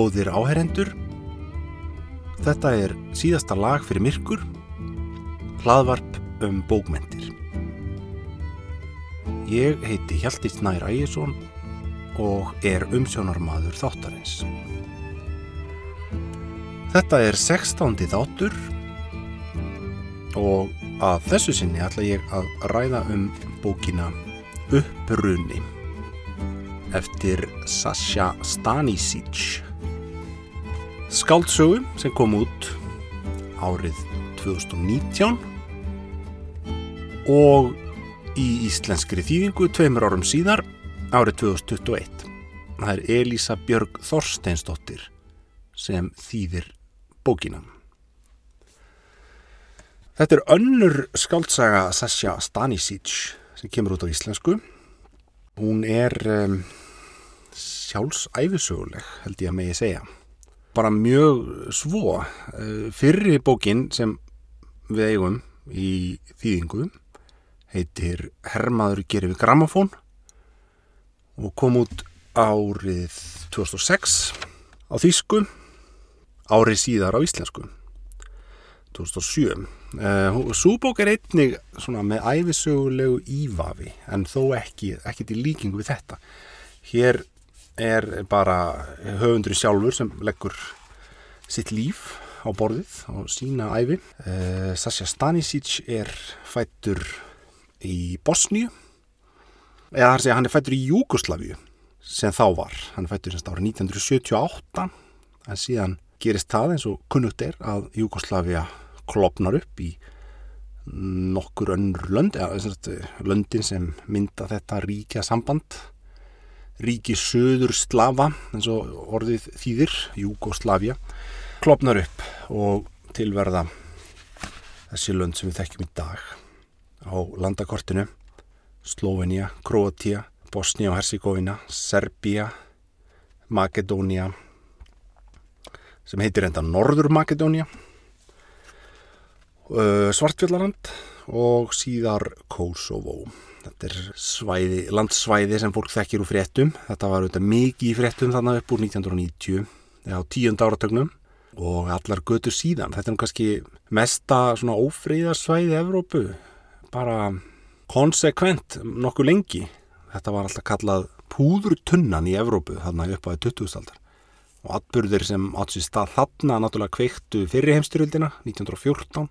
Góðir áherendur, þetta er síðasta lag fyrir myrkur, hlaðvarp um bókmentir. Ég heiti Hjalti Snær Ægjesson og er umsjónarmadur þáttarins. Þetta er 16. þáttur og að þessu sinni ætla ég að ræða um bókina Upprunni eftir Sasha Stanisic skáldsögu sem kom út árið 2019 og í íslenskri þýðingu tveimur árum síðar árið 2021 það er Elisa Björg Þorsteinsdóttir sem þýðir bókina. Þetta er önnur skáldsaga Sasha Stanisic sem kemur út á íslensku. Hún er um, sjálfsæfisöguleg held ég að megi segja bara mjög svo. Fyrri bókin sem við eigum í þýðingu heitir Hermaður gerir við gramofón og kom út árið 2006 á þýsku árið síðar á íslensku 2007 uh, Súbók er einnig með æfisögulegu ívafi en þó ekki, ekki til líkingu við þetta. Hér er bara höfundur sjálfur sem leggur sitt líf á borðið og sína æfi uh, Sasha Stanisic er fættur í Bosníu. Eða þar segja hann er fættur í Júkoslavíu sem þá var, hann er fættur semst árið 1978 en síðan gerist það eins og kunnugt er að Júkoslavia klopnar upp í nokkur önnur lönd eða löndin sem mynda þetta ríkja samband ríki söður slafa eins og orðið þýðir Júkoslavia klopnar upp og tilverða þessi lönd sem við þekkjum í dag. Á landakortinu Slovenia, Kroatia Bosnia og Herzegovina Serbia Makedónia sem heitir enda Norður Makedónia Svartfjallaland og síðar Kosovo. Þetta er svæði, landsvæði sem fólk þekkir úr fréttum. Þetta var auðvitað mikið í fréttum þannig upp úr 1990 eða á tíund áratögnum og allar götur síðan. Þetta er kannski mesta svona ófríðarsvæði Evrópu bara konsekvent nokkuð lengi. Þetta var alltaf kallað púðrutunnan í Evrópu þarna upp á 2000-aldar og atbyrðir sem átt sér stað þarna náttúrulega kveiktu fyrir heimstyrjöldina 1914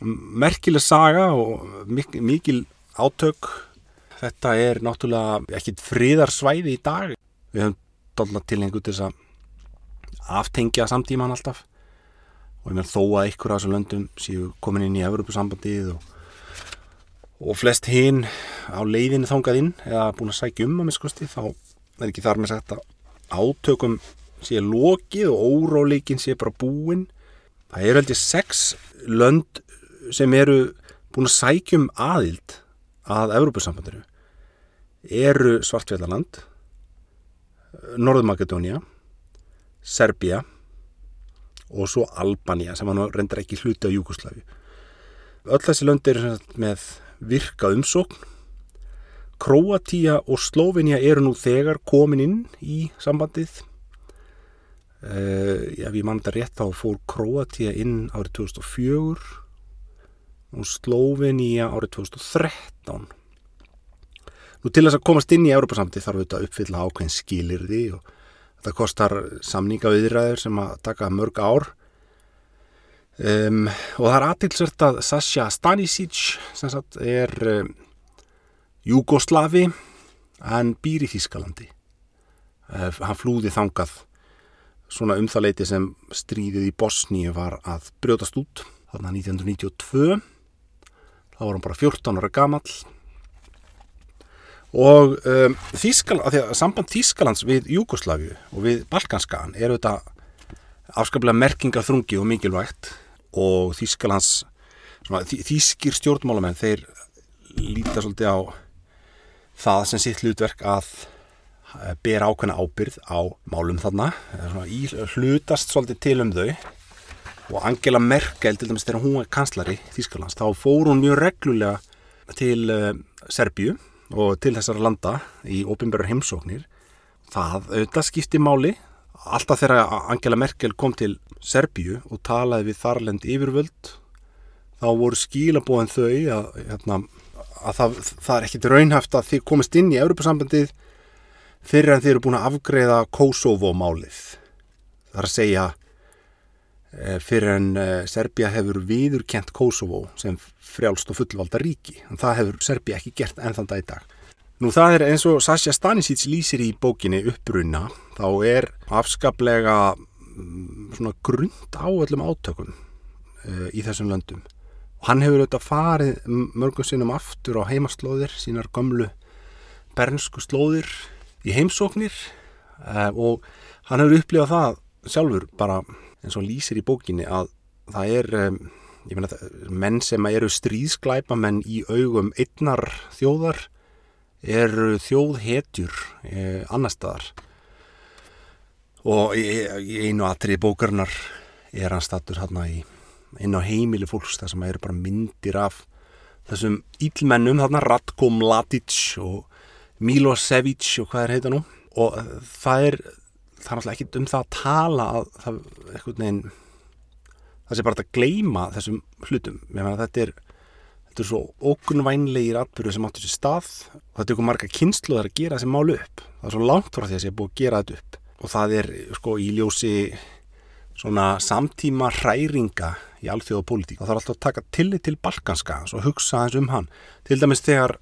merkileg saga og mikil, mikil átök. Þetta er náttúrulega ekkit fríðarsvæði í dag. Við höfum dolla til einhvern þess að aftengja samtíman alltaf. Og ég meðal þó að ykkur á þessum löndum séu komin inn í Evropasambandið og, og flest hinn á leiðinu þangað inn eða búin að sækja um að miskusti þá er ekki þar með sagt að átökum sé lokið og óráleikin sé bara búin það eru heldur sex lönd sem eru búin að sækjum aðild að Evrópussambandinu eru Svartfjallaland Norðmakedónia Serbia og svo Albania sem hann reyndar ekki hluti á Júkoslavi öll þessi lönd eru með virka umsókn. Kroatia og Slovenia eru nú þegar komin inn í sambandið. Uh, ef ég mann þetta rétt þá fór Kroatia inn árið 2004 og Slovenia árið 2013 nú til þess að komast inn í Európa-samtið þarf þetta að uppfylla ákveðin skilirði og þetta kostar samninga viðræður sem að taka mörg ár. Um, og það er aðtilsvert að Sasha Stanisic sem sagt er um, Júgoslavi hann býr í Þískalandi uh, hann flúði þangað. Svona um það leiti sem stríðið í Bosníu var að brjótast út þarna 1992 þá var hann bara 14 ára gamall. Og um, Þískal, að að samband Þískalands við Júkoslaviu og við Balkanskagan er auðvitað afskaplega merkingar þrungi og mikilvægt. Og Þískalands svona, þískir stjórnmálamenn þeir líta svolítið á það sem sitt hlutverk að eh, bera ákveðna ábyrð á málum þarna. Svona, í, hlutast svolítið til um þau og Angela Merkel til dæmis þegar hún er kanslari Þískalands þá fór hún mjög reglulega til uh, Serbíu og til þessara landa í ofinbærar heimsóknir það auðvitað skipti máli alltaf þegar Angela Merkel kom til Serbíu og talaði við þarlend yfirvöld þá voru skilabóðin þau að, hérna, að það, það er ekkit raunhaft að þið komist inn í Europasambandið fyrir en þið eru búin að afgreða Kosovo-málið. Það er að segja eh, fyrir en eh, Serbia hefur viðurkent Kosovo sem frjálst og fullvalda ríki. En það hefur Serbia ekki gert enn þann dag í dag. Nú það er eins og Sasha Stanisic lýsir í bókinni uppbrunna, þá er afskaplega mm, svona grund á öllum átökum uh, í þessum löndum. Og hann hefur auðvitað farið mörgum sinnum aftur á heimaslóðir, sínar gömlu bernsku slóðir í heimsóknir uh, og hann hefur upplifað það sjálfur bara eins og lýsir í bókinni að það er, um, meina, menn sem eru stríðsklæpa menn í augum einnar þjóðar eru þjóðhetjur eh, annar staðar. Og í, einu atrið bókarnar er hann stattur hérna inn á heimili fólks þar sem eru bara myndir af þessum ílmennum þarna Ratko Mladic og Milosevic og hvað er heita nú. Og það er það er alltaf ekki um það að tala að það, neginn, það sé bara að gleima þessum hlutum. Þetta er þetta er svo ógunvænlegir atbyrðu sem áttur sér stað og er okkur marga kynsluðar að gera þessi málu upp. Það er svo langt frá því að sé búið að gera þetta upp. Og það er sko í ljósi svona samtíma hræringa í alþjóða pólitík og það er alltaf að taka tillit til balkanska og hugsa eins um hann. Til dæmis þegar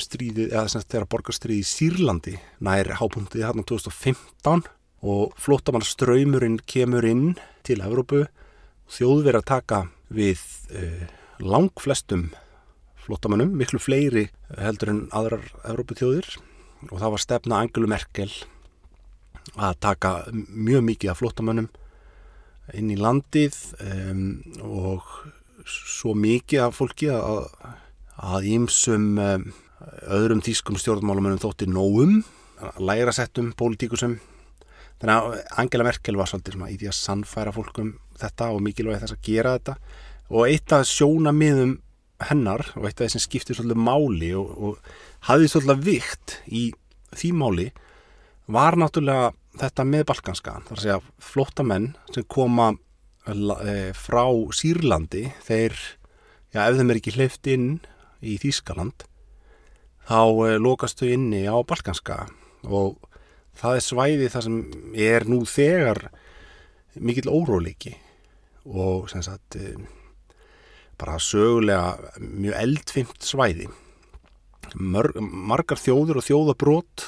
stríðið, eða semst þegar borgarstríði í Sýrlandi nær hápunktið hérna 2015 og flottamann ströymurinn kemur inn til Evrópu og þjóðverið að taka við uh, lang flestum flottamannum, miklu fleiri heldur en aðrar Európa-tjóðir og það var stefna Angelu Merkel að taka mjög mikið af flottamannum inn í landið um, og svo mikið af fólki að, að ímsum um, öðrum tískum stjórnmálumennum þótti nógum, læra settum, pólitíkusum þannig að Angela Merkel var svolítið í því að sannfæra fólkum þetta og mikilvægi þess að gera þetta. Og eitt af sjónamiðum hennar og eitt af þess sem skiptir svolítið máli og, og hafði svolítið vikt í því máli var náttúrulega þetta með balkanska þar að segja flottamenn sem koma e, frá Sýrlandi. Þeir, já ef þeim er ekki hleyft inn í Þýskaland þá e, lokastu inni á balkanska og það er svæði það sem er nú þegar mikill óróleiki og sem sagt e, bara sögulega mjög eldfimt svæði Mör, margar þjóður og þjóðabrót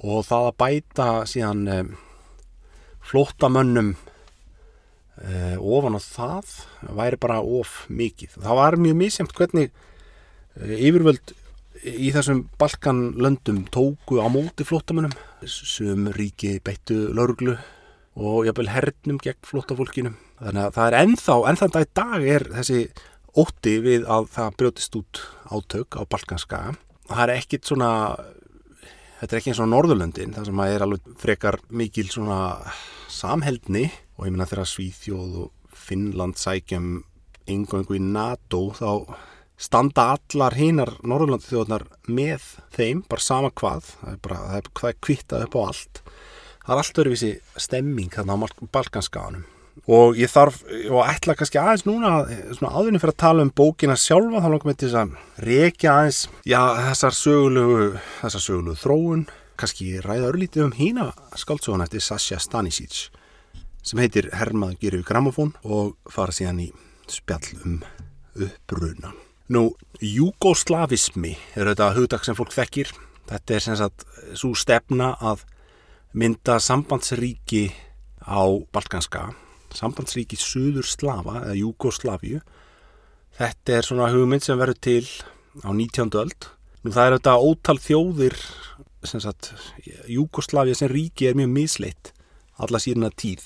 og það að bæta síðan eh, flottamönnum eh, ofan á það væri bara of mikið. Það var mjög misjæmt hvernig eh, yfirvöld í þessum Balkanlöndum tóku á móti flottamönnum sem ríki beittu lauruglu og jáfnveil hernum gegn flottafólkinum þannig að það er ennþá, ennþá dag í dag er þessi ótti við að það brjótist út átök á Balkanska. Það er ekkit svona þetta er ekki eins og Norðurlöndin það sem er alveg frekar mikil svona samheldni. Og ég minna þegar Svíþjóð og Finnland sækjum yngöngu í NATO þá standa allar hinar Norðurlandi þjóðnar með þeim, bara sama hvað það er bara, það er, það er kvittað upp á allt. Það er allt öruvísi stemming þarna á Balkanskaganum. Og ég þarf, og ætla kannski aðeins núna svona áðurinn fyrir að tala um bókina sjálfa þá langar mér til að reykja aðeins já, þessar sögulegu þessar sögulegu þróun. Kannski ræða örlítið um hína skáltsóðan eftir Sasha Stanisic sem heitir Hermað Gerið Gramofón og fara síðan í spjall um uppbruna Nú, júgoslavismi er þetta hugdag sem fólk þekkir. Þetta er sem sagt svo stefna að mynda sambandsríki á Balkanska sambandsríki Suður Slava eða Júgoslavíu þetta er svona hugmynd sem verður til á 19. öld. Nú það er þetta ótal þjóðir sem sagt Júgoslavia sem ríki er mjög misleitt alla síðan að tíð.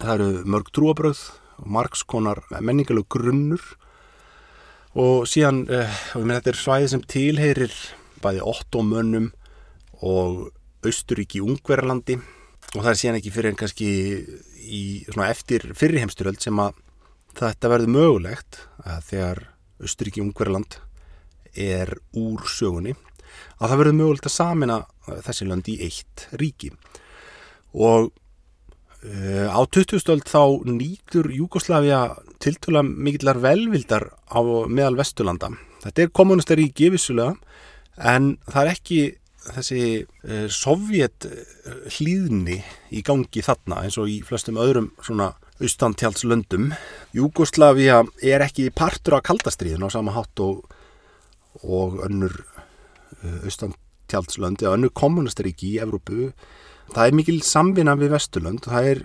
Það eru mörg trúabröð og margskonar menningalög grunnur og síðan uh, og þetta er svæði sem tilheyrir bæði ottomönnum og Austuríki Ungverðarlandi og það er síðan ekki fyrir en kannski í, svona, eftir fyrriheimsturöld sem að þetta verður mögulegt að þegar Austuríki Ungverðarland er úr sögunni að það verður mögulegt að samina þessi lönd í eitt ríki. Og Uh, á 2000-öld þá nýtur Júkoslavia tiltúla mikillar velvildar á meðal Vesturlanda. Þetta er kommunistari vissulega en það er ekki þessi uh, sovjet hlýðni í gangi þarna eins og í flestum öðrum svona austantjálslöndum. Júkoslavia er ekki partur af kaldastriðin á sama hátt og, og önnur uh, austantjálslöndi og önnur kommunistari í Evrópu Það er mikil samvinna við Vesturlönd og það er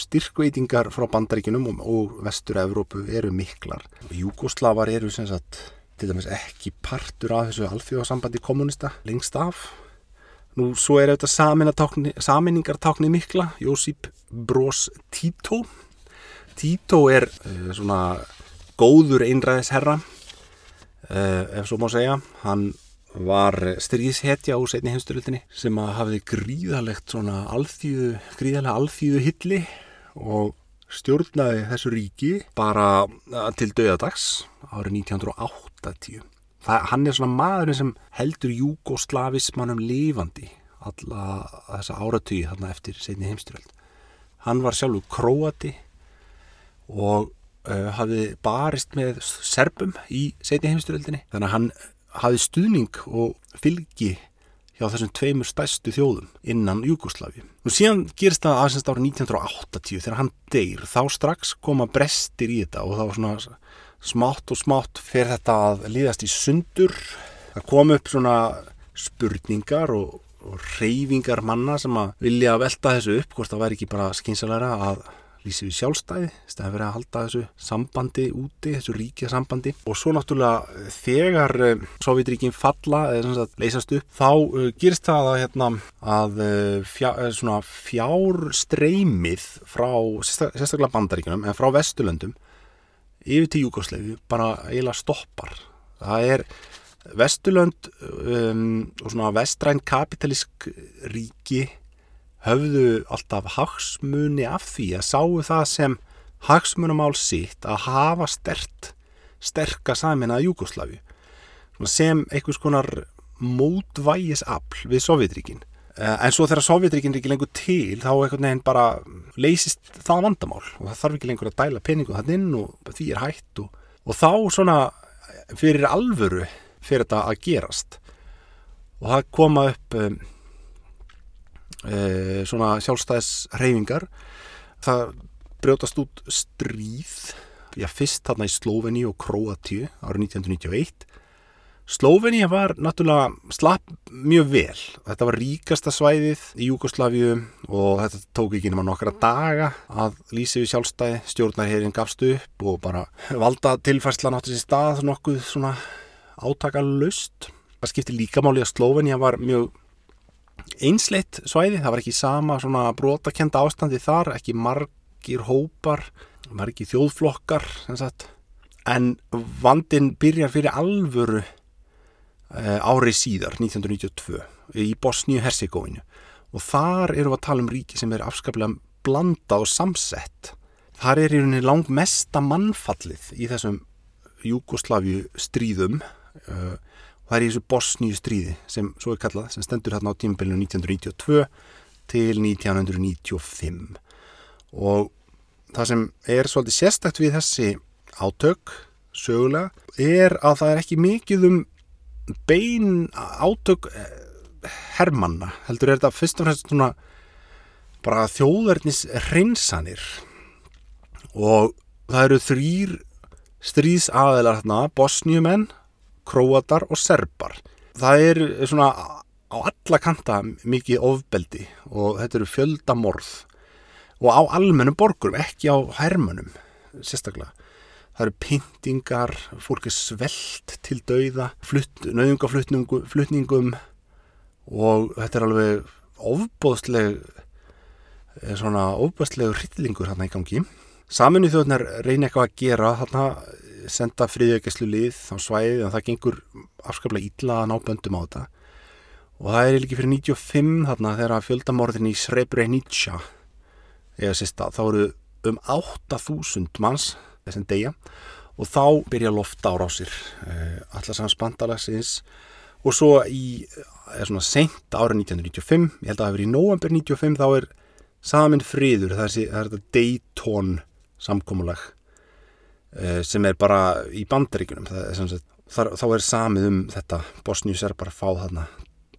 styrkveitingar frá bandaríkinum og, Vestur-Evrópu eru miklar. Júgoslavar eru sem sagt til dæmis ekki partur af þessu alþjóðsambandi kommunista lengst af. Nú svo er þetta saminningartákni mikla, Jósip Brós Tito. Tito er uh, svona góður einræðisherra, uh, ef svo má segja. Hann var styrgishetja úr setni heimsturöldinni sem hafði gríðalegt svona alþýðu, gríðalega alþýðu hilli og stjórnaði þessu ríki bara til döðadags árið 1980. Það, hann er svona maðurinn sem heldur júgoslavismannum lifandi alla þessa áratögi þarna eftir setni heimsturöld. Hann var sjálfur króati og uh, hafði barist með serpum í setni heimsturöldinni þannig að hann hafi stuðning og fylgi hjá þessum tveimur stæstu þjóðum innan Júkoslavi. Nú síðan gerist það aðsynst árið 1980 þegar hann deyr, þá strax koma brestir í þetta og þá svona smátt og smátt fer þetta að líðast í sundur. Það kom upp svona spurningar og, og reyfingar manna sem að vilja velta þessu upp, hvort það væri ekki bara skynsalæra að lýsi við sjálfstæði stæði verið að halda þessu sambandi úti, þessu ríkja sambandi. Og svo náttúrulega þegar uh, Sovjetríkin falla eða leysast upp, þá uh, gerist það að, hérna, að uh, fjá, fjárstreymið frá sérstaklega bandaríkunum en frá Vesturlöndum yfir til Júkoslefi bara eiginlega stoppar. Það er Vesturlönd um, og svona vestræn kapitalísk ríki höfðu alltaf hagsmuni af því að sáu það sem hagsmunumál sitt að hafa stert, sterka samin að Júkoslavi sem einhvers konar mótvægisafl við Sovjetríkin eh, en svo þegar Sovjetríkin er ekki lengur til þá einhvern veginn bara leysist það vandamál. Og það þarf ekki lengur að dæla peningu þann inn og því er hægt og, og þá svona fyrir alvöru fyrir þetta að gerast. Og það koma upp um, e, svona sjálfstæðisreyfingar það brjótast út stríð já fyrst þarna í Sloveni og Kroatíu árið 1991 Slovenia var náttúrulega slapp mjög vel. Þetta var ríkasta svæðið í Júkoslavíu og þetta tók ekki nema nokkra daga að lýsi við sjálfstæði, stjórnarherinn gafst upp og bara valda tilfærsla náttúrulega í stað nokkuð svona átakalust. Það skipti líka máli að Slovenia var mjög einsleitt svæði, það var ekki sama svona brotakenda ástandi þar, ekki margir hópar, margir þjóðflokkar en vandin byrjar fyrir alvöru uh, árið síðar 1992 í Bosníu-Herzegovinu og þar eru við að tala um ríki sem er afskaplega blandað og samsett. Þar er í rauninni lang mesta mannfallið í þessum Júkoslavíu stríðum og það er í þessu Bosníu stríði sem svo er kallað, sem stendur hérna á tímabellinu 1992 til 1995 og það sem er svolítið sérstækt við þessi átök sögulega er að það er ekki mikið um bein átök eh, hermanna, heldur er þetta fyrst og fremst svona bara þjóðverðnis reynsanir og það eru þrýr stríðsaðilar hérna, bosníumenn króatar og serbar. Það er svona á alla kanta mikið ofbeldi og þetta eru fjöldamorð og á almennum borgurum, ekki á hermönum sérstaklega. Það eru pyntingar, fólk er svelt til dauða, nöðungaflutningum og þetta er alveg ofbóðsleg eh, svona ofbóðsleg rillingur hérna í gangi. Saminu þjóðnar reynir eitthvað að gera hérna senda friðjöggeslu lið á svæði en það gengur afskaplega ítla að ná böndum á þetta. Og það er líki fyrir 95 þarna þegar fjöldamorðin í Srebrenica eða sérsta þá eru um 8000 manns þessum degja og þá byrja lofta ára á sér eh, allarsans bandalagsins og svo í svona sent ára 1995 ég held að það hefur í november 95 þá er samin friður, það er, þetta Dayton samkomulag eh, sem er bara í bandaríkunum þá er samið um þetta. Bosníus er bara að fá þarna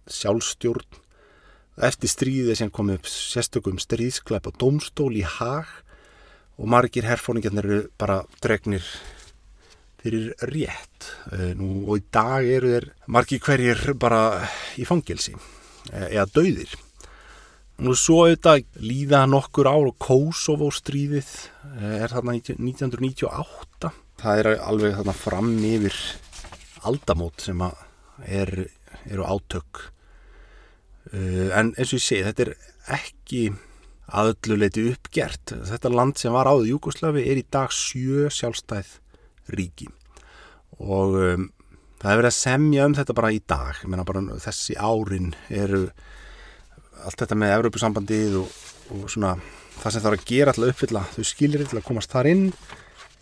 sjálfstjórn. Eftir stríðið sem kom upp sérstökum stríðsklæp og dómstól í hag og margir herfóningarnir eru bara dregnir fyrir rétt. Eh, nú, og í dag eru þeir margir hverjir bara í fangelsi eh, eða dauðir nú svo auðvitað líða nokkur ár og Kosovo stríðið eh, er þarna 1998 það er alveg þarna fram yfir aldamót sem er, eru átök. Uh, en eins og ég segi þetta er ekki að öllu leiti uppgert. Þetta land sem var áður Júkoslavi er í dag sjö sjálfstæð ríki. Og um, það er verið að semja um þetta bara í dag. Bara þessi árin eru allt þetta með Evropasambandið og, og svona það sem það er að gera að uppfylla þau skilir til að komast þar inn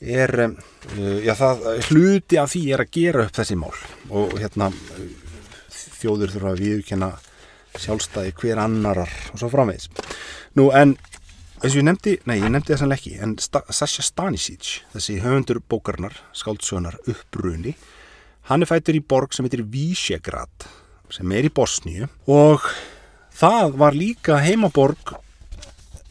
er uh, já, það, hluti af því er að gera upp þessi mál. Og hérna þjóður þurfa að viðurkenna sjálfstæði hver annarar og svo framvegis. Nú en eins og ég nefndi, nei ég nefndi sannlega ekki en Sta Sasha Stanisic þessi höfundur bókarnar, skáldsögunar uppruni, hann er fættur í borg sem heitir Vísjegrad sem er í Bosníu og það var líka heimaborg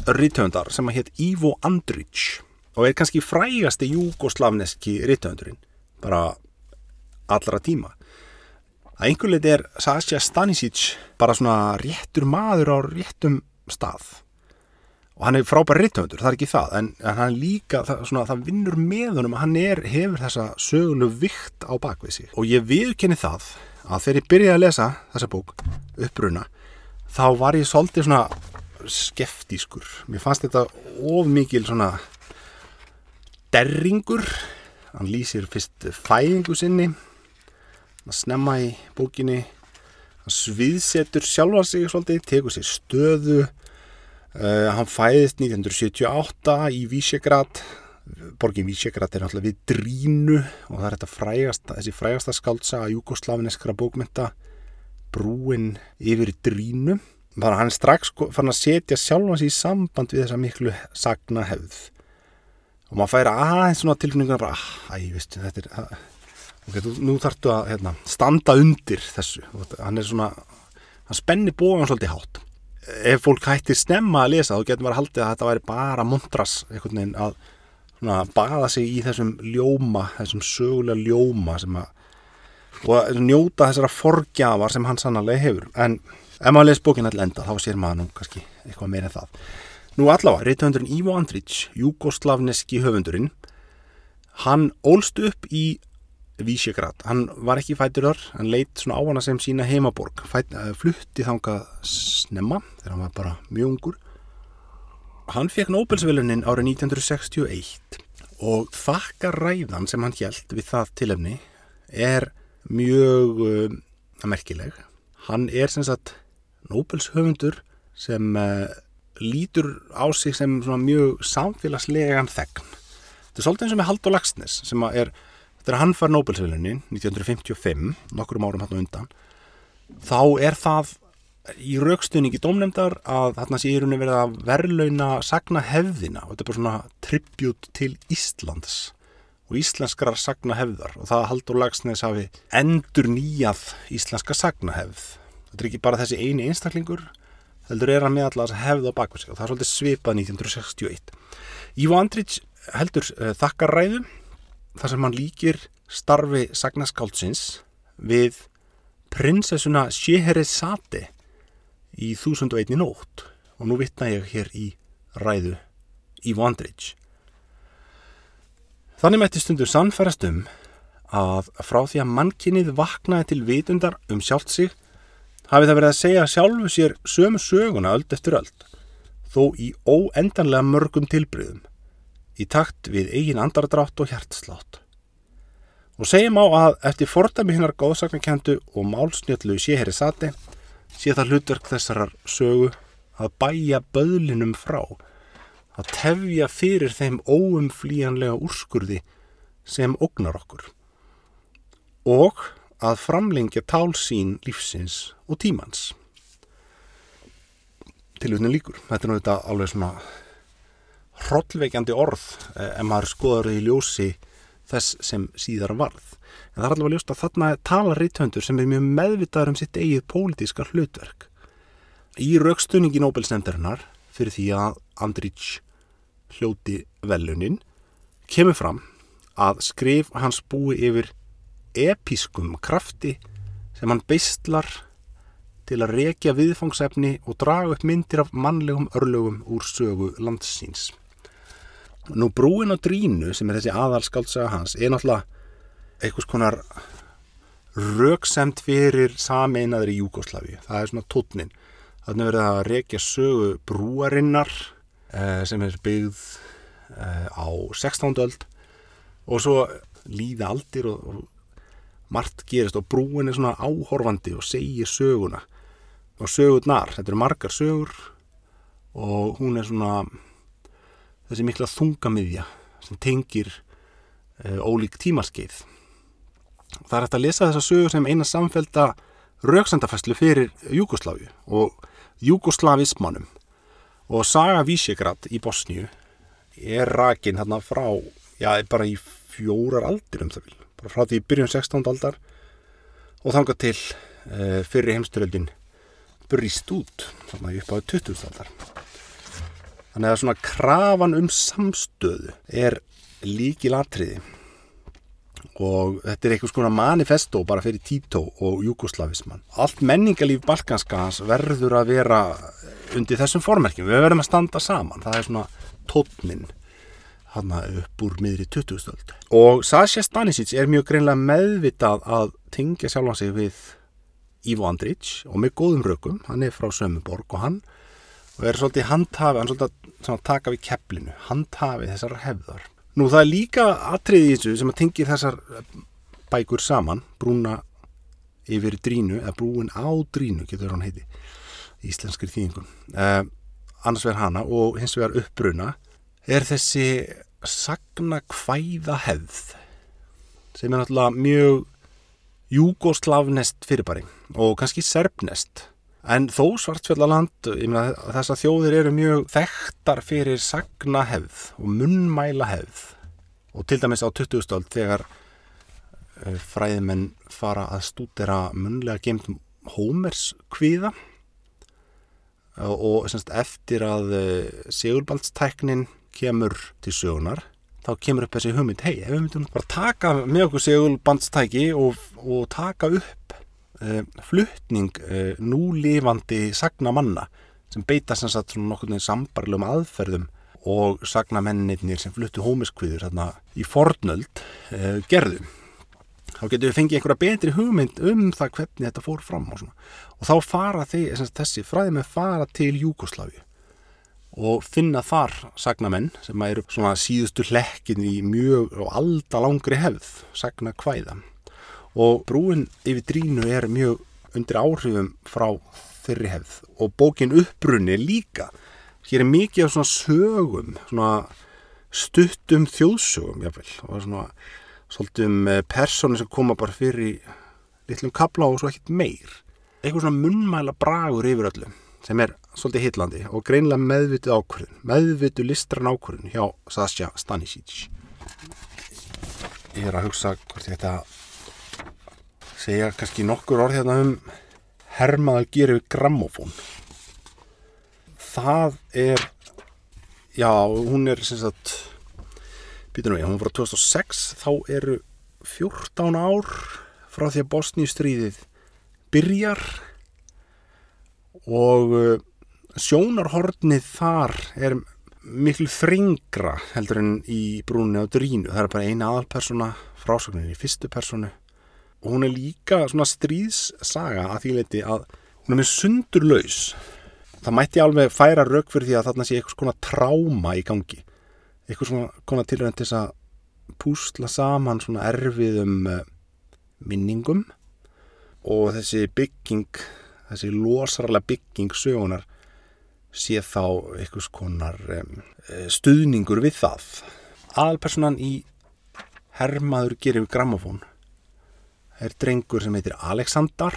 rithöndar sem að hétt Ivo Andrić og er kannski frægasti júgoslavneski rithöndurinn bara allra tíma. Að einhver leiti er Sasha Stanisic bara svona réttur maður á réttum stað. Og hann er frábær rithöfundur, það er ekki það en, en hann líka, það, svona, það vinnur með honum hann er, hefur þessa sögulu vikt á bakvið sig. Og ég viðkenni það að þegar ég byrjaði að lesa þessa bók, uppruna þá var ég svolítið svona skeftískur, mér fannst þetta of mikil svona derringur. Hann lýsir fyrst fæðingu sinni að snemma í bókinni. Hann sviðsetur sjálfa sig svolítið, tekur sér stöðu. Uh, hann fæðist 1978 í Vísjegrad borgin Vísjegrad er náttúrulega við Drínu og það er þetta frægasta þessi frægasta skáldsa að júkoslavineskra bókmynda brúin yfir Drínu. Þannig að hann strax fann að setja sjálfa sig í samband við þessa miklu sagna hefð og maður færi aðeins svona tilfinninguna bara, æ, veistu, þetta er að, ok, þú, nú þarftu að hérna, standa undir þessu. Hann er svona, hann spennir bógan svolítið hátt. Ef fólk hættir snemma að lesa þá getur maður haldið að þetta væri bara montras einhvern veginn að svona, baða sig í þessum ljóma þessum sögulega ljóma sem að og njóta þessara forgjafar sem hann sannarlega hefur en ef maður les bókin allir enda þá sér maður nú kannski eitthvað meira en það Nú allavega, reythöfundurinn Ivo Andrić, júgoslavneski höfundurinn, hann ólst upp í Vísjegrad. Hann var ekki fætturðar, hann leitt svona á hana sem sína heimaborg, Fæt, flutti þangað snemma þegar hann var bara mjög ungur. Hann fekk Nobelsvölunin árið 1961 og þakka ræðan sem hann hjælt við það tilefni er mjög uh, merkileg. Hann er sem sagt Nobelshöfundur sem uh, lítur á sig sem mjög samfélagslegan þegn. Þetta er svolítið eins og með Haldur Lagsnes sem er, þetta er hann fær Nobelsvölunin 1955, nokkur árum hann undan, þá er það í raukstunningi dómnefndar að þarna sé í rauninni verið að verlauna sagna hefðina og þetta er bara svona tribut til Íslands og íslenskrar sagna hefðar og það að Haldur Lagsnes hafi endur nýjað íslenska sagna hefð. Þetta er ekki bara þessi eini einstaklingur heldur er hann með alltaf að hefða á bakvið sig og það er svolítið svipað 1961. Ívo Andrić heldur uh, þakkaræðu þar sem hann líkir starfi sagnaskáldsins við prinsessuna Scheherazade í 1001 nótt og nú vittna ég hér í ræðu Ívo Andrić. Þannig mætti stundur sannfærast um að frá því að mannkinnið vaknaði til vitundar um sjálft sig hafi það verið að segja sjálfu sér sömu söguna öld eftir öld, þó í óendanlega mörgum tilbryðum, í takt við eigin andardrátt og hjartslátt. Og segjum á að eftir fordami hinnar góðsaknakendu og málsnjöllu séherri sati, sé það hlutverk þessarar sögu að bæja böðlinum frá, að tefja fyrir þeim óumflíjanlega úrskurði sem ógnar okkur. Og að framlengja tálsín lífsins og tímans. tilutinu líkur. Þetta er þetta alveg svona hrollveikjandi orð eh, ef maður skoðar í ljósi þess sem síðar varð. En það er allavega ljóst að þarna tala rítöndur sem er mjög meðvitaður um sitt eigið pólitíska hlutverk. Í raukstunningi Nobel-stemdarinnar fyrir því að Andrich hljóti velunin kemur fram að skrif hans búi yfir episkum krafti sem hann beistlar til að rekja viðfangsefni og draga upp myndir af mannlegum örlögum úr sögu landsins. Nú brúin á drínu sem er þessi aðalskaldsaga hans er náttúrulega einhvers konar röksemt fyrir sameinaðri Júkoslavi. Það er svona tótnin. Þannig verður það að rekja sögu brúarinnar sem er byggð eh, á 16. öld. Og svo líða aldir og, og margt gerist og brúin er svona áhorfandi og segir söguna. Og sögurnar, þetta eru margar sögur og hún er svona þessi mikla þungamiðja sem tengir uh, ólík tímaskeið. Það er hægt að lesa þessa sögur sem eina samfelda rauksendafæslu fyrir Júkosláfi og Júkoslavismannum og Saga Vísjegrad í Bosníu er rakin hérna frá já, bara í fjórar aldir um það vil bara frá því byrjun 16. aldar og þanga til uh, fyrir heimsturöldin brýst út þannig upp á 20. aldar þannig að svona krafan um samstöðu er líki latriði og þetta er eitthvað svona manifesto bara fyrir Tito og Júkoslavismann allt menningalíf Balkanskans verður að vera undir þessum formerkjum. Við verðum að standa saman. Það er svona tótnin hann upp úr miðri 20. stöld og Sasha Stanisic er mjög greinlega meðvitað að tengja sjálfa sig við Ivo Andrić og með góðum rökum, hann er frá Sömmuborg og hann. Og er svolítið handhafi, hann svolítið taka við kepplinu, handhafi þessar hefðar. Nú það er líka atriði í þessu sem að tengi þessar bækur saman, brúna yfir drínu, eða brúin á drínu getur hann heiti, íslenskri þýðingum, eh, annars verður hana og hins vegar uppbruna er þessi sagna kvæða hefð sem er náttúrulega mjög júgoslavnest fyrirbæri og kannski serbnest en þó svartfjallaland þess að þjóðir eru mjög þekktar fyrir sagnahefð og munnmælahefð og til dæmis á 20. stöld þegar uh, fræðimenn fara að stúdera munnlega gemt Hómers kvíða og, semst, eftir að uh, segulbaldstæknin kemur til sögunar þá kemur upp þessi hugmynd, hei, ef við myndum bara taka með okkur segulbandstæki og, og taka upp uh, fluttning uh, núlifandi sagna manna sem beita sem sagt svona nokkur sambarlegum aðferðum og sagna mennirnir sem fluttu hómiskviður í fornöld uh, gerðum. Þá getur við fengið einhverja betri hugmynd um það hvernig þetta fór fram og. Og þá fara þeir, þessi fræði með fara til Júkoslavi og finna þar sagnamenn sem eru svona síðustu hlekkin í mjög og aldalangri hefð sagna hvæða og brúin yfir drínu er mjög undir áhrifum frá þeirri hefð. Og bókin uppbrunni líka hér er mikið af svona sögum svona stuttum þjóðsögum jáfnvel og svona svolítið um persónu sem koma bara fyrir litlum kabla og svo ekkit meir. Eitthvað svona munnmæla bragur yfir öllum sem er svolítið hitlandi og greinlega meðvitu ákvörðun meðvitu listran ákvörðun hjá Sasha Stanisic. Ég er að hugsa hvort ég ætta að segja kannski nokkur orð hérna um Hermaðal gerir við grammofón það er já, hún er sem sagt býtum við, hún var 2006 þá eru 14 ár frá því að Bosníustríðið byrjar og uh, sjónarhornið þar er miklu þringra heldur en í brúnni á drínu. Það er bara eina aðalpersona frásögnin í fyrstu personu og hún er líka svona stríðssaga að því leiti að hún er með sundurlaus. Það mætti alveg færa rauk fyrir því að þarna sé eitthvað svona tráma í gangi eitthvað svona konar tilrænt til að púsla saman svona erfiðum uh, minningum. Og þessi bygging þessi losarlega bygging sögunar sé þá einhvers konar um, stuðningur við það. Aðalpersonan í Hermaður gerir grammofón er drengur sem heitir Aleksandar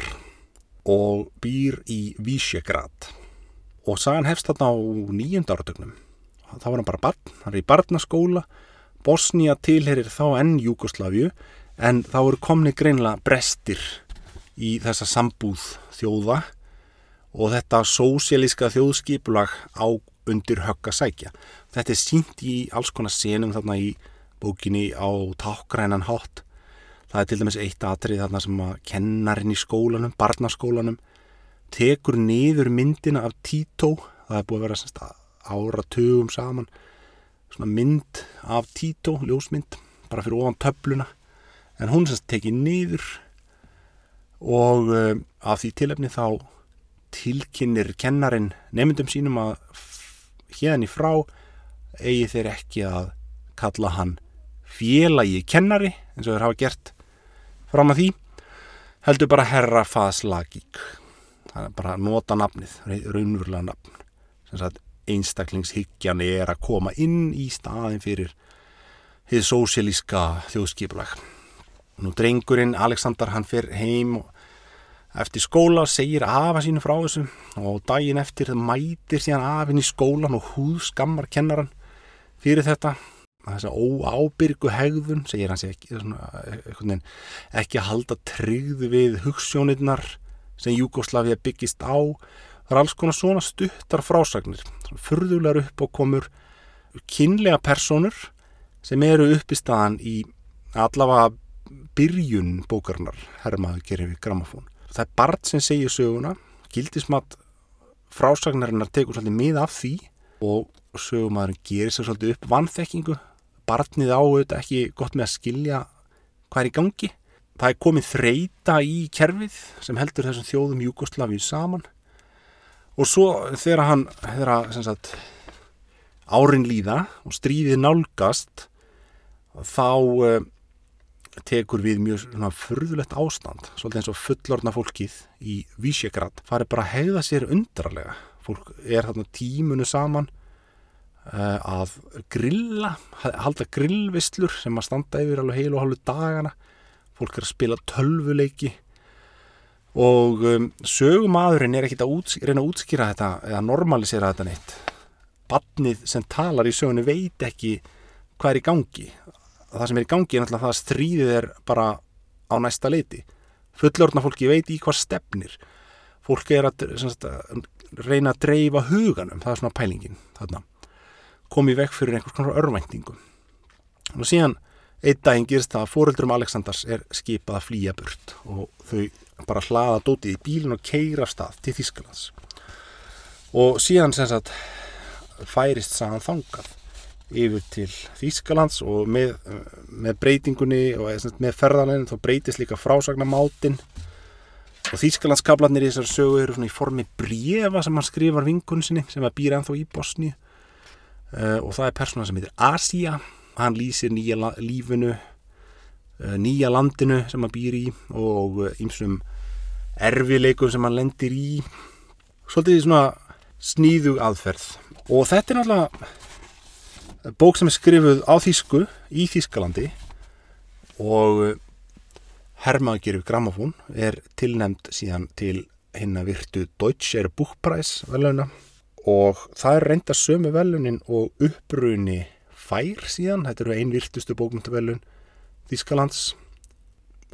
og býr í Vísjegrad og sagan hefst þarna á nýjönda áratögnum þá var hann bara barn, hann er í barnaskóla Bosnia tilherir þá enn Júkoslaviu en þá eru komni greinlega brestir í þessa sambúð þjóða og þetta sósialíska þjóðskipulag á undir högg að sækja. Þetta er sínt í alls konar senum þarna í bókinni á tákgrænan hátt. Það er til dæmis eitt atrið þarna sem að kennarinn í skólanum, barnaskólanum, tekur niður myndina af Tito, það er búið að vera semst, ára tögum saman, svona mynd af Tito, ljósmynd, bara fyrir ofan töfluna, en hún semst tekið niður og uh, af því tilefni þá tilkynir kennarin nefndum sínum að hérna í frá eigi þeir ekki að kalla hann félagi kennari eins og þeir hafa gert fram að því heldur bara herra faslagík það er bara nota nafnið raunverulega nafn sem sagt einstaklingshyggjan er að koma inn í staðin fyrir þið sósialíska þjóðskipulag. Nú drengurinn Alexander hann fyrir heim eftir skóla segir afa sínu frá þessu og daginn eftir mætir síðan afinn í skólan og húð skammar kennaran fyrir þetta. Þess að óábyrgu hegðun segir hans ekki svona, ekki að halda tryggð við hugssjónirnar sem Júkoslavia byggist á það er alls konar svona stuttar frásagnir fyrðulegar upp og komur kynlega personur sem eru upp í staðan í allavega byrjun bókarnar herrmaður gerir við gramafón það er Bart sem segir söguna gildismat frásagnarinnar tekur svolítið mið af því og sögumæðurinn gerir sér svolítið upp vannþekkingu Bartnið á auðvitað ekki gott með að skilja hvað er í gangi. Það er komið þreita í kerfið sem heldur þessum þjóðum Júkoslavíu saman og svo þegar hann þegar sagt, árin líða og stríðið nálgast þá eh, tekur við mjög svona furðulegt ástand svolítið eins og fullorna fólkið í Vísjegrad farið bara að hegða sér undrarlega fólk er þarna tímunu saman uh, að grilla halda grillvislur sem að standa yfir alveg heil og halvu dagana. Fólk er að spila tölvuleiki og um, sögumadurinn er ekkit að úts, reyna að útskýra þetta eða normalisera þetta neitt. Badnið sem talar í sögunni veit ekki hvað er í gangi. Það sem er í gangi er náttúrulega það að stríðið er bara á næsta leiti. Fullorðna fólki veit í hvað stefnir. Fólki er að, sagt, reyna að dreifa huganum. Það er svona pælingin þarna. Komið vekk fyrir einhvers konar örvæntingum og síðan einn daginn gerist það að fóröldurum Aleksandars er skipað að flýja burt og þau bara hlaða dótið í bílinn og keira af stað til Þísklands og síðan sem sagt færist sagan þangað yfir til Þýskalands og með, með breytingunni og með ferðanleginn þá breytist líka frásagnamáttinn og Þýskalandskablarnir í þessar sögu eru svona í formi brefa sem hann skrifar vingun sinni sem að býra ennþá í Bosni uh, og það er persóna sem heitir Asia hann lýsir nýja lífinu uh, nýja landinu sem hann býr í og einsum uh, erfileikum sem hann lendir í. Svolítið svona sníðu aðferð. Og þetta er náttúrulega bók sem er skrifuð á Þísku í Þískalandi og eh, Hermagerif Gramafón er tilnemd síðan til hinn að virtu Deutscher Buchpreis veluna og það er reynda sömu velunin og uppruni fær síðan, þetta eru einn virtustu bókmyndavelun Þískalands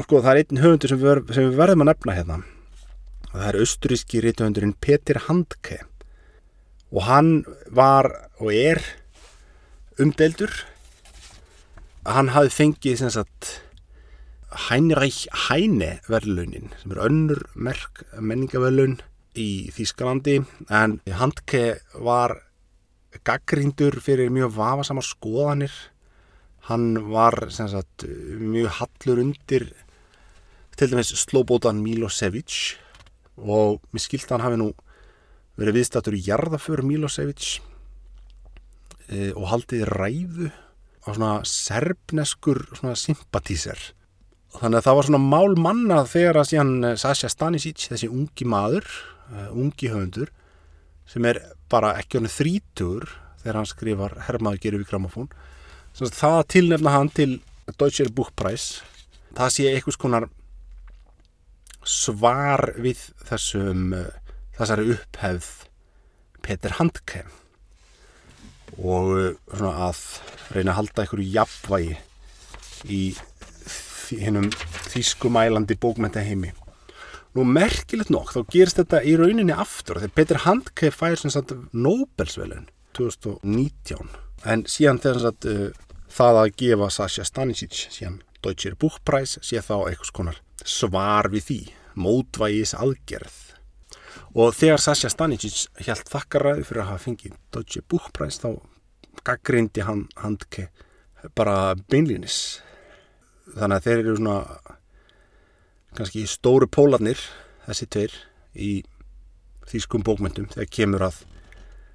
sko það er einn höfundur sem sem við verðum að nefna hérna. Það er austuríski rítuhundurinn Petir Handke. Og hann var og er umdeldur hann hafi fengið sem sagt Heinreich Heine verðlunin sem er önnur merk menningaverðlun í Þýskalandi. En Handke var gaggrindur fyrir mjög vafasamar skoðanir. Hann var sagt, mjög hallur undir til dæmis slóbótan Milosevic. Og mér skilt hann hafi nú verið viðstatur í jarðaför Milosevic e, og haldið ræðu á svona serbneskur svona sympatíser. Þannig að það var svona mál manna þegar að síðan e, Sasha Stanisic, þessi ungi maður uh, ungi höfundur sem er bara ekki hann þrítur þegar hann skrifar Hermaður gerir við gramofón það tilnefna hann til Deutsche Buchpreis. Það sé einhvers konar svar við þessum þessari upphefð Peter Handke. Og uh, svona að reyna að halda einhverju jafnvægi í hennum þýskumælandi bókmentaheimi Nú merkilegt nokk, þá gerist þetta í rauninni aftur þegar Peter Handke fær sem sagt Nobelsvelun 2019 en síðan sem sagt uh, það að gefa Sasha Stanisic síðan Deutscher Buchpreis sé þá eitthvað konar svar við því mótvægis aðgerð og þegar Sasha Stanisic held þakkaræði fyrir að hafa fengið Deutscher Buchpreis þá gaggrindi hann Handke bara beinlýnis þannig að þeir eru svona kannski stóru pólarnir þessi tveir í þýskum bókmyndum þegar kemur að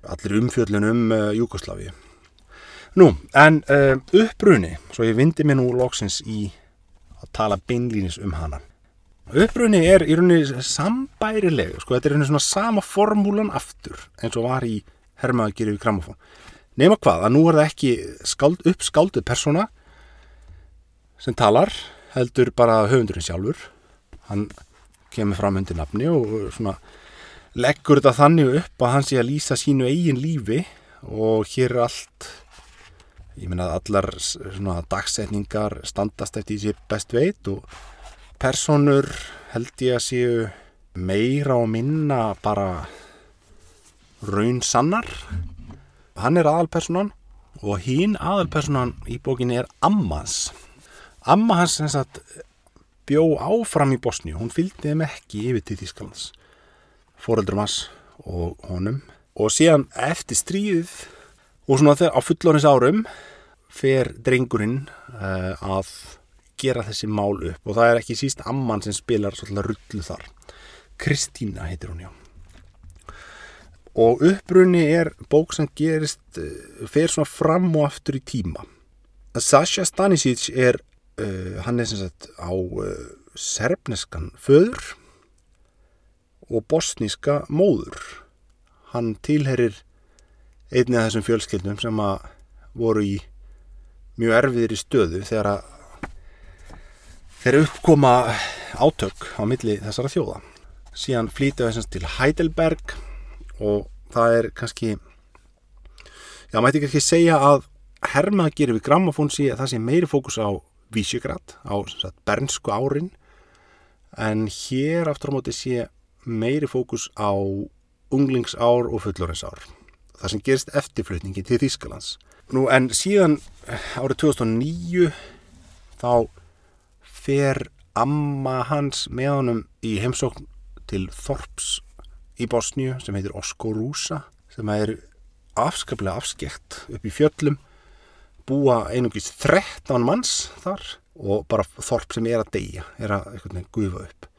allir umfjöllun um uh, Júkoslavi Nú, en uh, uppruni svo ég vindi mér nú loksins í að tala beinlýnis um hana. Uppruni er í rauninni sambærileg, sko, þetta er rauninni svona sama formúlan aftur eins og var í Hermaðagir yfir Gramofón nema hvað, að nú er það ekki skáld, uppskálduð persóna sem talar heldur bara höfundurinn sjálfur hann kemur fram undir nafni og svona leggur þetta þannig upp að hann sé að lýsa sínu eigin lífi og hér er allt ég minna að allar svona dagsetningar standast eftir því best veit og personur held ég að séu meira og minna bara raun sannar hann er aðalpersonan og hín aðalpersonan í bókinni er Ammans Amma hans bjó áfram í Bosníu, hún fylgdi þeim ekki yfir til Þísklands fóreldurum hans og honum. Og síðan eftir stríðið og svona þegar á fullorins árum fer drengurinn uh, að gera þessi mál upp. Og það er ekki síst amman sem spilar svolítið rullu þar. Kristína heitir hún já. Og upprunni er bók sem gerist uh, fer svona fram og aftur í tíma. Sasha Stanisic er uh, hann er sem sagt á uh, serbneskan föður og bosníska móður. Hann tilherir einni af þessum fjölskyldum sem að voru í mjög erfiðir í stöðu þegar að þeir uppkoma átök á milli þessara þjóða. Síðan flýta þessans til Heidelberg og það er kannski já, mæti ekki segja að hermað gerir við grammafónsi að það sé meiri fókus á Vísjögrad á sagt, bernsku árin. En hér aftur á móti sé meiri fókus á unglingsár og fullorinsár það sem gerist eftirflutningi til Þýskalands. Nú en síðan árið 2009 þá fer amma hans með honum í heimsókn til Þorps í Bosníu sem heitir Oskorúsa sem er afskaplega afskekt upp í fjöllum búa einungis 13 manns þar og bara þorp sem er að deyja, er að eitthvað gufa upp.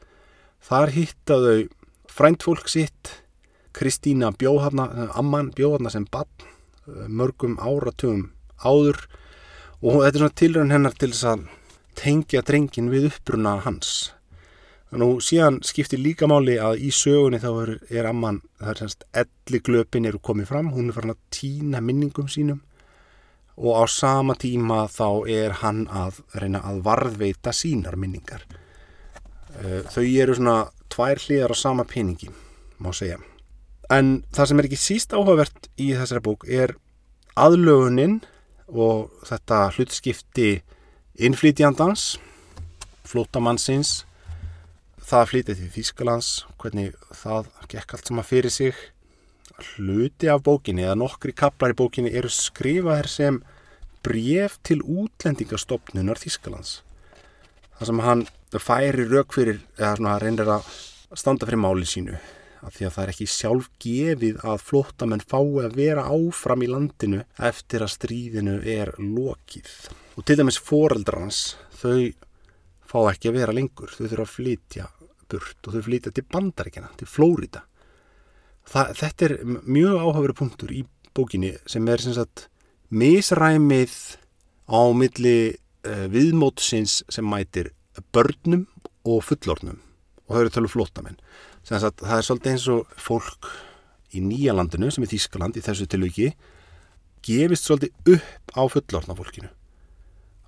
Þar hittaðu fræntfólk sitt, Kristína Bjóðharna, Amman Bjóðharna sem bann mörgum áratugum áður og þetta er svona tilrönd hennar til þess að tengja drengin við uppbruna hans. Nú síðan skiptir líka máli að í sögunni þá er, er Amman, það er semst elli glöpin eru komið fram, hún er farin að týna minningum sínum og á sama tíma þá er hann að reyna að varðveita sínar minningar. Eh, þau eru svona tvær hlýðar á sama peningi, má segja. En það sem er ekki síst áhugavert í þessari bók er aðlöguninn og þetta hlutskipti innflýtjandans, flótamannsins, það flytið til Þýskalands, hvernig það gekk allt sama fyrir sig hluti af bókinni eða nokkri kaplar í bókinni eru skrifaðir sem bref til útlendingastofnunar Þískalands þar sem hann færi rauk fyrir eða svona reynir að standa fyrir máli sínu af því að það er ekki sjálf gefið að flóttamenn fái að vera áfram í landinu eftir að stríðinu er lokið. Og til dæmis foreldrans þau fá ekki að vera lengur. Þau þurfa að flytja burt og þau flytja til bandaríkjana, til Flórida það, þetta er mjög áhafur punktur í bókinni sem er sem sagt misræmið á milli uh, viðmótsins sem mætir börnum og fullornum og það eru tala flótamenn sem sagt það er svolítið eins og fólk í nýjalandinu sem er Þískaland í þessu tilviki gefist svolítið upp á fullorna fólkinu.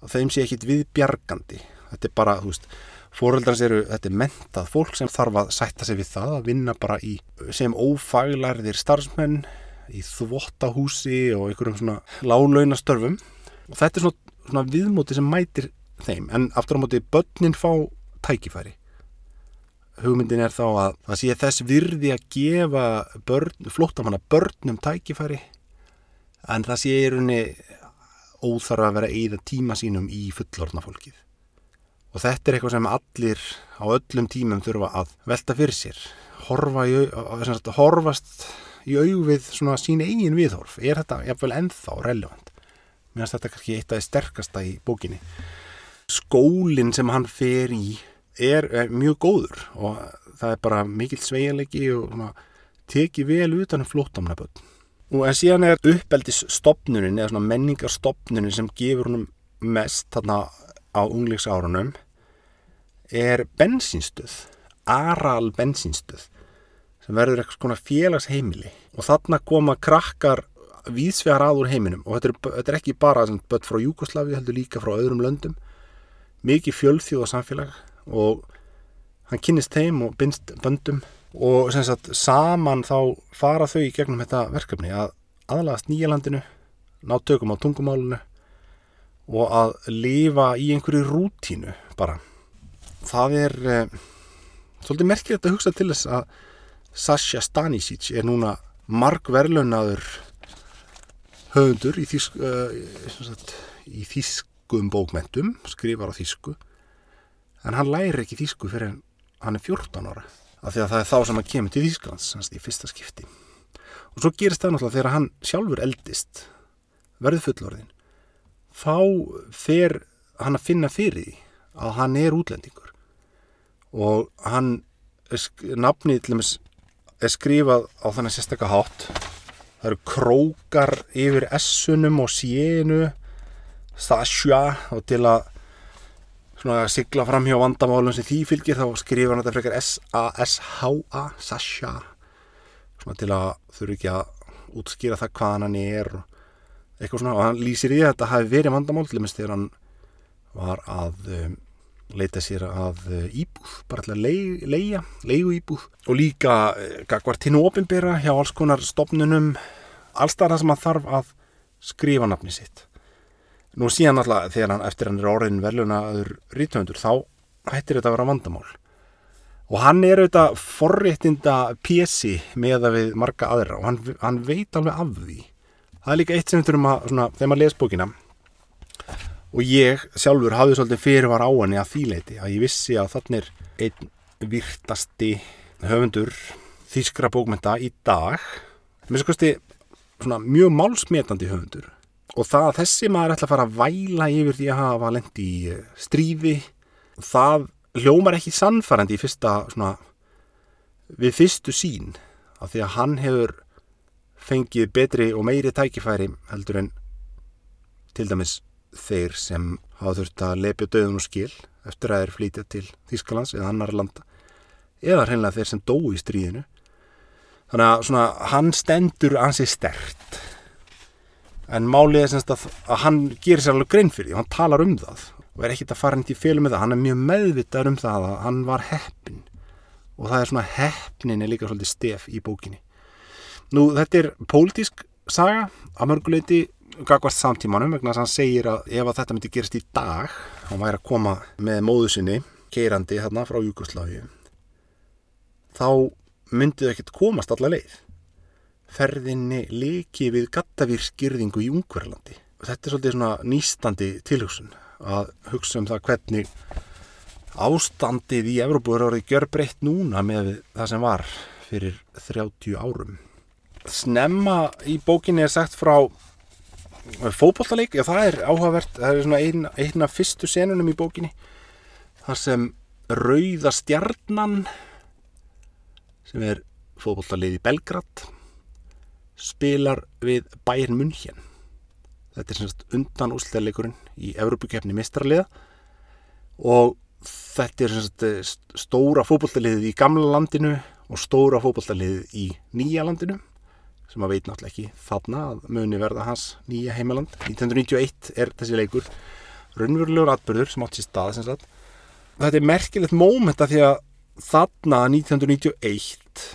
Og þeim sé ekkit viðbjargandi þetta er bara, þú veist Fóröldrans eru, þetta er mentað fólk sem þarf að sætta sig við það að vinna bara í sem ófaglærðir starfsmenn í þvottahúsi og einhverjum svona lálaunastörfum og þetta er svona, svona viðmóti sem mætir þeim en aftur á móti börnin fá tækifæri. Hugmyndin er þá að það sé þess virði að gefa börn, flóttamanna börnum tækifæri en það sé í rauninni óþarf að vera að eyða tíma sínum í fullorðna fólkið og þetta er eitthvað sem allir á öllum tímum þurfa að velta fyrir sér. Horfa í, sagt, horfast í auðvið svona sín eigin viðhorf. Er þetta jafnvel ennþá relevant? Mér finnst þetta kannski eitt af því sterkasta í bókinni. Skólinn sem hann fer í er, er mjög góður og það er bara mikill sveigalegi og svona, teki vel utan um flótamnaböld og en síðan er uppeldisstopnunin eða menningarstopnunin sem gefur húnum mest þarna á unglingsárunum er bensinstöð aral bensinstöð sem verður eitthvað svona félagsheimili. Og þarna koma krakkar víðsvegar aður heiminum. Og þetta er, þetta er ekki bara bött frá Júkoslavi, heldur líka frá öðrum löndum. Mikið fjölþjóða samfélag. Og hann kynist þeim og bindst böndum. Og sagt saman þá fara þau í gegnum þetta verkefni. Að aðlagast nýjalandinu ná tökum á tungumálunu og að lifa í einhverju rútínu bara það er eh, svolítið merkilegt að hugsa til þess að Sasha Stanisic er núna margverlunadur höfundur í, þýsk, uh, í þýskum bókmentum skrifar á þýsku en hann læri ekki þýsku fyrir hann er 14 ára af því að það er þá sem hann kemur til Þýsklands í fyrsta skipti. Og svo gerist það náttúrulega þegar hann sjálfur eldist verður fullorðin þá fer hann að finna fyrir að hann er útlendingur og hann nafnið til dæmis er skrifað á þannig sérstakka hátt. Það eru krókar yfir S-unum og C-inu Stasja og til að svona sigla fram hjá vandamálum sem því fylgir þá skrifa hann þetta frekar S-A-S-H-A Sasha svona til að þurfu ekki að útskýra það hvaðan hann er eitthvað svona. Og hann lýsir í þetta að þetta hafi verið vandamál til dæmis þegar hann var að um, leita sér að uh, íbúð bara til að leia, leia leigu íbúð og líka uh, var tínu ofinbera hjá alls konar stopnunum allstað það sem hann þarf að skrifa nafni sitt. Nú síðan alltaf þegar hann eftir hann er orðin verðlunaður rítvöndur þá hættir þetta að vera vandamál. Og hann er auðvitað forréttinda pjessi með að við marga aðra og hann, hann veit alveg af því. Það er líka eitt sem við þurfum að svona, þegar maður les bókina og ég sjálfur hafði svolítið fyrirvar á henni að þýleiti að ég vissi að þannig er einn virtasti höfundur þýskra bókmynda í dag. Með svo kosti mjög málsmetandi höfundur. Og það að þessi maður ætla að fara að væla yfir því að hafa lendi í eh, stríði það hljómar ekki sannfærandi í fyrsta svona, við fyrstu sín af því að hann hefur fengið betri og meiri tækifæri heldur en til dæmis þeir sem hafa þurft að lepja döðun og skil eftir að þeir flytja til Þýskalands eða annar landa. Eða hreinlega þeir sem dó í stríðinu. Þannig að svona, hann stendur ansi stert. En málið er semst að, að hann gerir sér alveg grein fyrir því og hann talar um það og er ekkit að fara hindi í félum með það. Hann er mjög meðvitað um það að hann var heppin og það er svona heppnin er líka svolítið stef í bókinni. Nú þetta er pólitísk saga að mörguleiti gagvart samtímanum vegna að hann segir að ef að þetta myndi gerast í dag hann væri að koma með móðu sinni keirandi hérna frá Júkoslavi þá myndið ekkert komast alla leið ferðinni leiki við gattavírsgyrðingu í Ungverðlandi. Þetta er svolítið svona nýstandi tilhugsun að hugsa um það hvernig ástandið í Evrópu er orðið gjör breytt núna með það sem var fyrir 30 árum. Snemma í bókinni er sagt frá fókbóltaleik, já það er áhugavert, það er svona eina, eina fyrstu senunum í bókinni þar sem Rauða stjarnan sem er fókbóltalið í Belgrad spilar við Bayern München. Þetta er semst undan úsleðleikurinn í Evrópukefni mistraliða og þetta er semst eh, stóra fókbaltaliðið í gamla landinu og stóra fókbaltaliðið í nýja landinu sem að veit náttúrulega ekki þarna að muni verða hans nýja heimaland. 1991 er þessi leikur. Raunverulegur atbyrður sem átt sér stað sem sagt. þetta er merkilegt móment að því að þarna 1991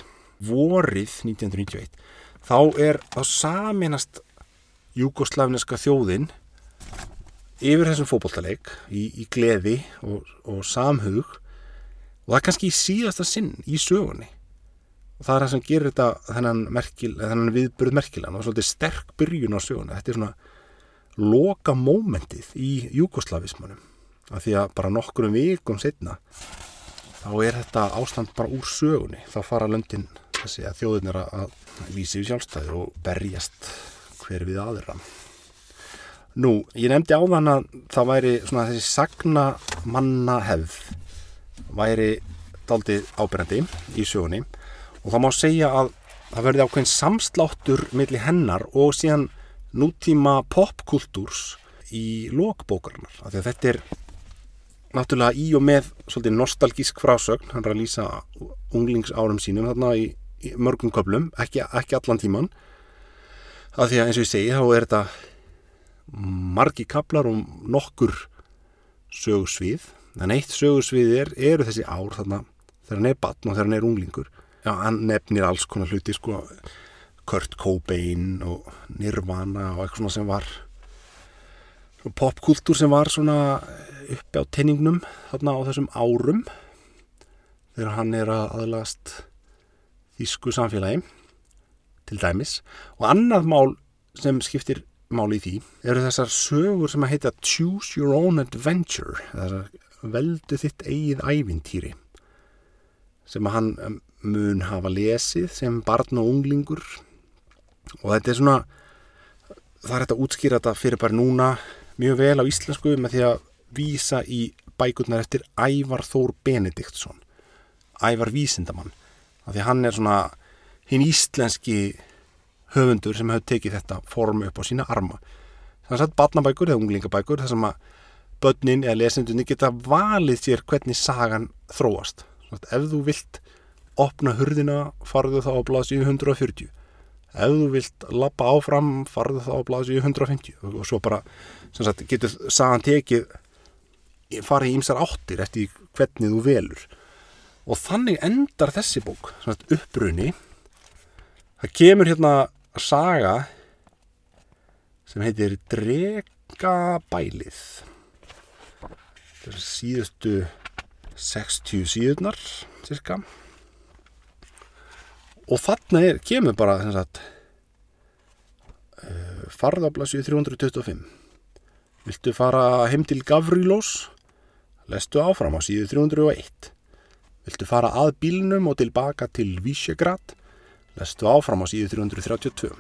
vorið 1991 þá er þá saminast júgoslavneska þjóðin yfir þessum fótbolltaleik í, í gleði og, og samhug. Og það er kannski í síðasta sinn í sögunni og það er það sem gerir þetta þennan, merkil, þennan viðburð merkilan og svolítið sterk byrjun á sögunni. Þetta er svona loka mómentið í júgoslavismanum af því að bara nokkurum vikum setna þá er þetta ástand bara úr sögunni. Þá fara löndin þessi að þjóðin er að vísi við sjálfstæði og berjast hver við aðra. Nú, ég nefndi á þann að það væri svona þessi sagna manna hefð væri daldið ábyrgandi í sögunni og það má segja að það verði ákveðin samsláttur millir hennar og síðan nútíma popkultúrs í að þetta er náttúrulega í og með svolítið nostalgísk frásögn. Hann er að lýsa unglingsárum sínum þarna í, í mörgum köplum ekki, ekki allan tíman af því að eins og ég segi þá er þetta margi kaplar og nokkur sögursvið en eitt sögursvið er, eru þessi ár þarna þegar hann er batn og þegar hann er unglingur já, hann nefnir alls konar hluti sko, Kurt Cobain og Nirvana og eitthvað svona sem var popkultúr sem var svona uppi á tenningnum þarna á þessum árum þegar hann er að aðlast þýsku samfélagi til dæmis. Og annað mál sem skiptir máli í því eru þessar sögur sem að heita Choose Your Own Adventure þessar veldu þitt eigið ævintýri sem að hann mun hafa lesið sem barn og unglingur og þetta er svona það er þetta útskýra þetta fyrir bara núna mjög vel á íslensku með því að vísa í bækurnar eftir Ævar Þór Benediktsson Ævar Vísindamann af því hann er svona hinn íslenski höfundur sem hefur tekið þetta form upp á sína arma. Þannig að batnabækur eða unglingabækur þar sem að börnin eða lesendunni geta valið sér hvernig sagan þróast. Svona, ef þú vilt opna hurðina farðu þá á blasju 140. Ef þú vilt lappa áfram farðu þá á blasju 150 og, svo bara sagt, getur sagan tekið farið í ymsar áttir eftir hvernig þú velur. Og þannig endar þessi bók, svona uppbrunni. Það kemur hérna saga sem heitir Dregabælið síðustu 60 síðunar cirka og þarna er, kemur bara sagt, uh, farðablasju 325 viltu fara heim til Gavrilós? Lestu áfram á síðu 301 viltu fara að bílnum og tilbaka til Vísjegrad lestu áfram á síðu 332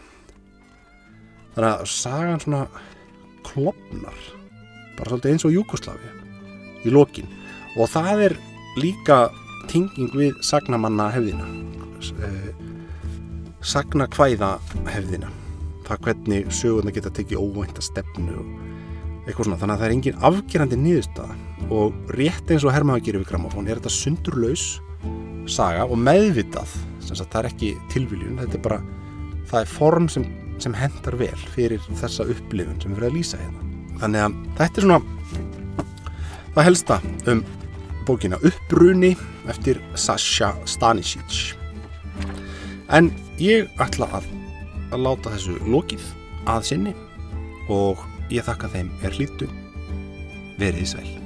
þannig að sagan svona klopnar bara svolítið eins og Júkoslavi í lokin. Og það er líka tinging við sagnamanna hefðina eh, sagna hvæða hefðina það hvernig sögurna geta tekið óvænta stefnu eitthvað svona. Þannig að það er engin afgerandi nýðustada og rétt eins og Hermaða gerir við gramofón er þetta sundurlaus saga og meðvitað. Það er ekki tilviljun þetta er bara, það er form sem, sem hendar vel fyrir þessa upplifun sem við verðum að lýsa hérna. Þannig að þetta er svona það helsta um bókina Uppbruni eftir Sasha Stanisic. En ég ætla að, að láta þessu lokið að sinni og ég þakka þeim er hlýttu verið sæl